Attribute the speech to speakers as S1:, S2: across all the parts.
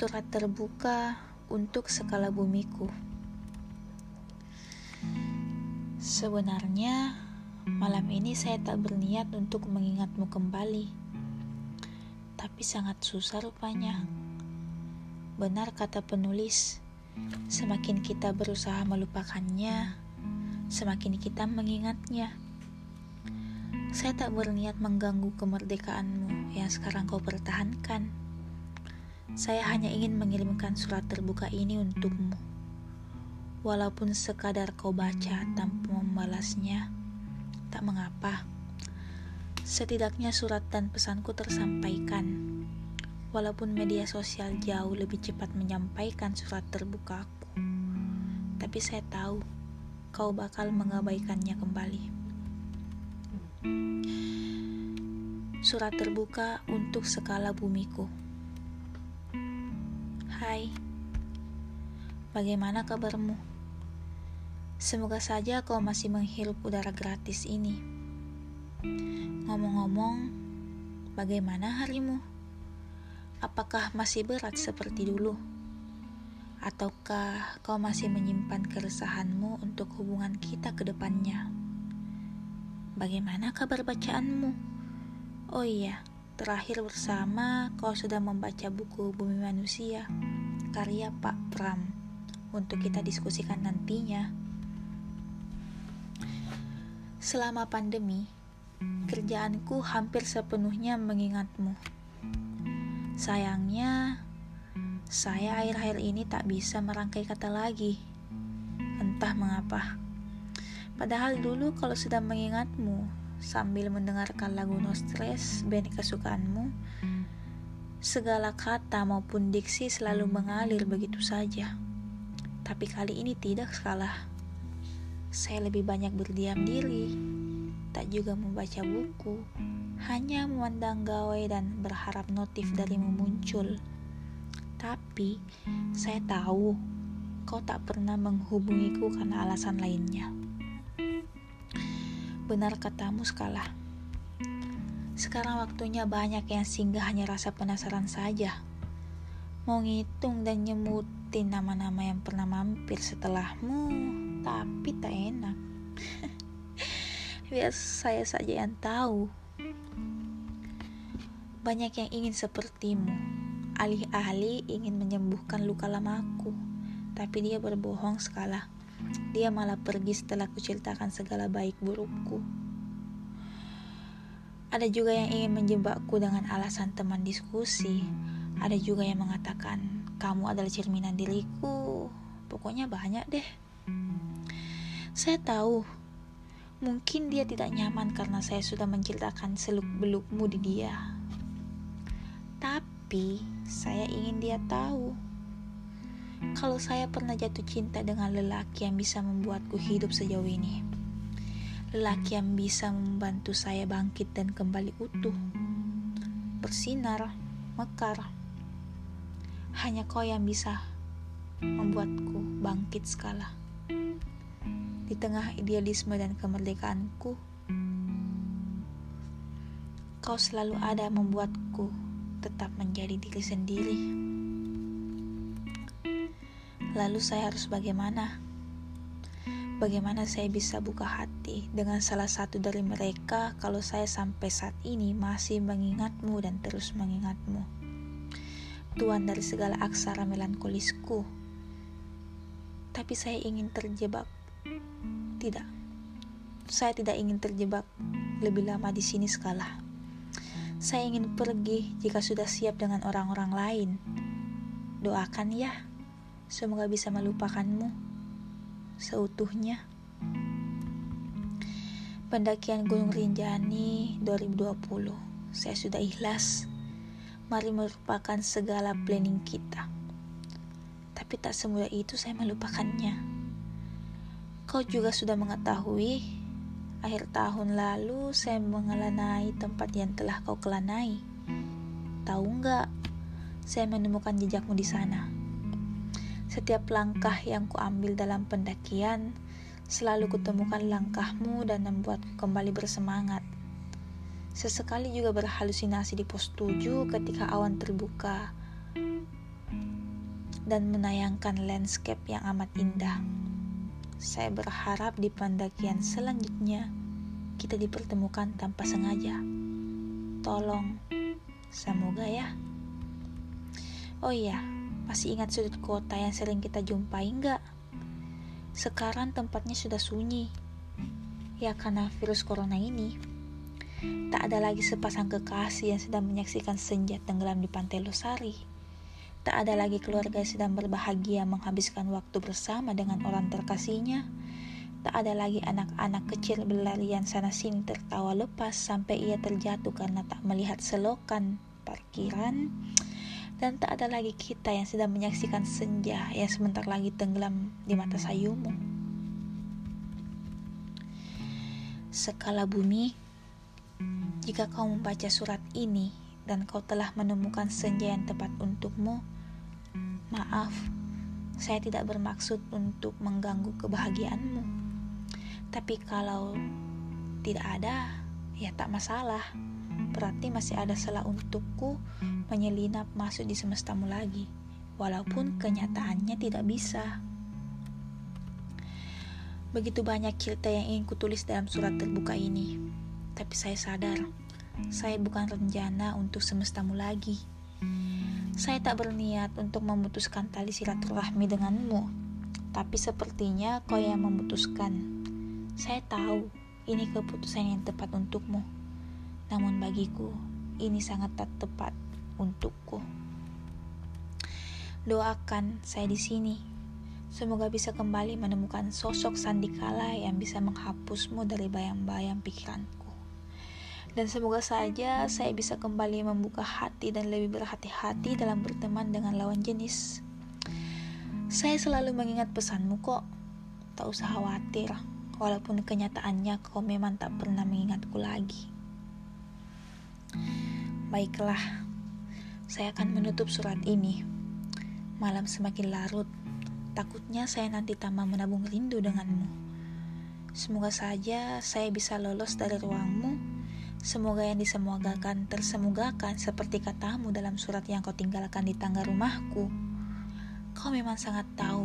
S1: Surat terbuka untuk skala bumiku. Sebenarnya, malam ini saya tak berniat untuk mengingatmu kembali. Tapi sangat susah rupanya. Benar kata penulis, semakin kita berusaha melupakannya, semakin kita mengingatnya. Saya tak berniat mengganggu kemerdekaanmu yang sekarang kau pertahankan. Saya hanya ingin mengirimkan surat terbuka ini untukmu. Walaupun sekadar kau baca tanpa membalasnya, tak mengapa. Setidaknya surat dan pesanku tersampaikan. Walaupun media sosial jauh lebih cepat menyampaikan surat terbukaku, tapi saya tahu kau bakal mengabaikannya kembali. Surat terbuka untuk skala bumiku. Hai, bagaimana kabarmu? Semoga saja kau masih menghirup udara gratis ini. Ngomong-ngomong, bagaimana harimu? Apakah masih berat seperti dulu? Ataukah kau masih menyimpan keresahanmu untuk hubungan kita ke depannya? Bagaimana kabar bacaanmu? Oh iya, terakhir bersama kau sudah membaca buku Bumi Manusia, karya Pak Pram, untuk kita diskusikan nantinya. Selama pandemi, kerjaanku hampir sepenuhnya mengingatmu. Sayangnya, saya akhir-akhir ini tak bisa merangkai kata lagi. Entah mengapa. Padahal dulu kalau sedang mengingatmu sambil mendengarkan lagu No Stress band kesukaanmu, segala kata maupun diksi selalu mengalir begitu saja. Tapi kali ini tidak kalah. Saya lebih banyak berdiam diri, tak juga membaca buku, hanya memandang gawai dan berharap notif darimu muncul. Tapi saya tahu kau tak pernah menghubungiku karena alasan lainnya. Benar katamu skala. Sekarang waktunya banyak yang singgah hanya rasa penasaran saja. Mau ngitung dan nyemutin nama-nama yang pernah mampir setelahmu, tapi tak enak. Biar saya saja yang tahu. Banyak yang ingin sepertimu. Alih-alih ingin menyembuhkan luka lamaku, tapi dia berbohong skala. Dia malah pergi setelah kuceritakan segala baik burukku. Ada juga yang ingin menjebakku dengan alasan teman diskusi. Ada juga yang mengatakan, kamu adalah cerminan diriku. Pokoknya banyak deh. Saya tahu, mungkin dia tidak nyaman karena saya sudah menceritakan seluk-belukmu di dia. Tapi, saya ingin dia tahu kalau saya pernah jatuh cinta dengan lelaki yang bisa membuatku hidup sejauh ini. Lelaki yang bisa membantu saya bangkit dan kembali utuh. Bersinar, mekar. Hanya kau yang bisa membuatku bangkit skala. Di tengah idealisme dan kemerdekaanku, kau selalu ada membuatku tetap menjadi diri sendiri. Lalu saya harus bagaimana? Bagaimana saya bisa buka hati dengan salah satu dari mereka kalau saya sampai saat ini masih mengingatmu dan terus mengingatmu? Tuan dari segala aksara melankolisku. Tapi saya ingin terjebak. Tidak. Saya tidak ingin terjebak lebih lama di sini skala. Saya ingin pergi jika sudah siap dengan orang-orang lain. Doakan ya. Semoga bisa melupakanmu seutuhnya. Pendakian Gunung Rinjani 2020. Saya sudah ikhlas. Mari melupakan segala planning kita. Tapi tak semudah itu saya melupakannya. Kau juga sudah mengetahui akhir tahun lalu saya mengelanai tempat yang telah kau kelanai. Tahu nggak? Saya menemukan jejakmu di sana. Setiap langkah yang kuambil dalam pendakian, selalu kutemukan langkahmu dan membuatku kembali bersemangat. Sesekali juga berhalusinasi di pos 7 ketika awan terbuka. dan menayangkan landscape yang amat indah. Saya berharap di pendakian selanjutnya kita dipertemukan tanpa sengaja. Tolong, semoga ya. Oh iya, masih ingat sudut kota yang sering kita jumpai nggak? Sekarang tempatnya sudah sunyi. Ya karena virus corona ini. Tak ada lagi sepasang kekasih yang sedang menyaksikan senja tenggelam di pantai Losari. Tak ada lagi keluarga yang sedang berbahagia menghabiskan waktu bersama dengan orang terkasihnya. Tak ada lagi anak-anak kecil berlarian sana-sini tertawa lepas sampai ia terjatuh karena tak melihat selokan parkiran. Dan tak ada lagi kita yang sedang menyaksikan senja yang sebentar lagi tenggelam di mata sayumu. Skala bumi jika kau membaca surat ini dan kau telah menemukan senja yang tepat untukmu, maaf, saya tidak bermaksud untuk mengganggu kebahagiaanmu. Tapi kalau tidak ada, ya tak masalah. Berarti masih ada celah untukku menyelinap masuk di semestamu lagi, walaupun kenyataannya tidak bisa. Begitu banyak cerita yang ingin kutulis dalam surat terbuka ini tapi saya sadar saya bukan rencana untuk semestamu lagi. Saya tak berniat untuk memutuskan tali silaturahmi denganmu, tapi sepertinya kau yang memutuskan. Saya tahu ini keputusan yang tepat untukmu, namun bagiku ini sangat tak tepat untukku. Doakan saya di sini. Semoga bisa kembali menemukan sosok Sandikala yang bisa menghapusmu dari bayang-bayang pikiranku. Dan semoga saja saya bisa kembali membuka hati dan lebih berhati-hati dalam berteman dengan lawan jenis. Saya selalu mengingat pesanmu kok. Tak usah khawatir, walaupun kenyataannya kau memang tak pernah mengingatku lagi. Baiklah, saya akan menutup surat ini. Malam semakin larut, takutnya saya nanti tambah menabung rindu denganmu. Semoga saja saya bisa lolos dari ruangmu Semoga yang disemogakan tersemogakan seperti katamu dalam surat yang kau tinggalkan di tangga rumahku. Kau memang sangat tahu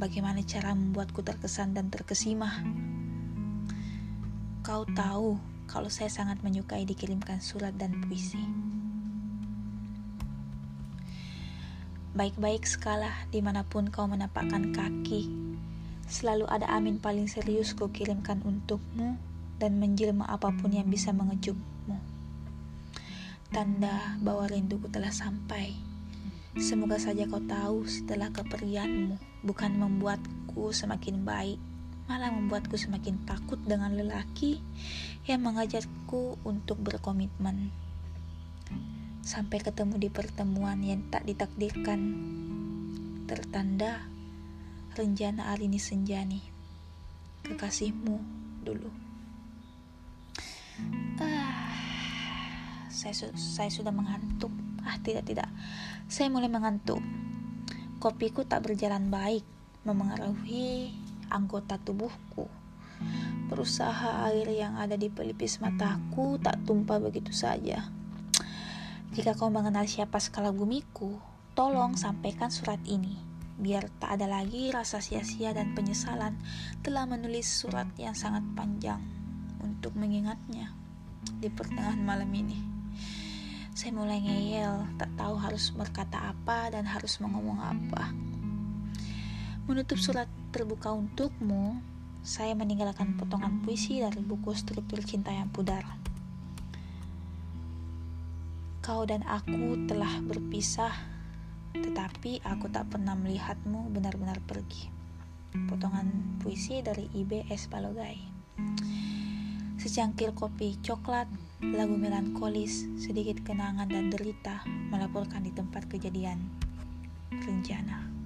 S1: bagaimana cara membuatku terkesan dan terkesima. Kau tahu kalau saya sangat menyukai dikirimkan surat dan puisi. Baik-baik skala di mana pun kau menapakkan kaki, selalu ada amin paling serius kau kirimkan untukmu dan menjelma apa pun yang bisa mengejutmu. Tanda bahwa rinduku telah sampai. Semoga saja kau tahu setelah kepergianmu bukan membuatku semakin baik, malah membuatku semakin takut dengan lelaki yang mengajarku untuk berkomitmen. Sampai ketemu di pertemuan yang tak ditakdirkan. Tertanda Renjana Arini Senjani. Kekasihmu dulu. Ah, saya, saya sudah mengantuk. Ah, tidak, tidak. Saya mulai mengantuk. Kopiku tak berjalan baik, memengaruhi anggota tubuhku. Berusaha air yang ada di pelipis mataku tak tumpah begitu saja. Jika kau mengenal siapa skala bumiku, tolong sampaikan surat ini biar tak ada lagi rasa sia-sia dan penyesalan telah menulis surat yang sangat panjang untuk mengingatnya di pertengahan malam ini. Saya mulai ngeyel, tak tahu harus berkata apa dan harus mengomong apa. Menutup surat terbuka untukmu, saya meninggalkan potongan puisi dari buku struktur cinta yang pudar. Kau dan aku telah berpisah, tetapi aku tak pernah melihatmu benar-benar pergi. Potongan puisi dari IBS Balogai. Secangkir kopi coklat, lagu melankolis, sedikit kenangan dan derita melaporkan di tempat kejadian. Rencana.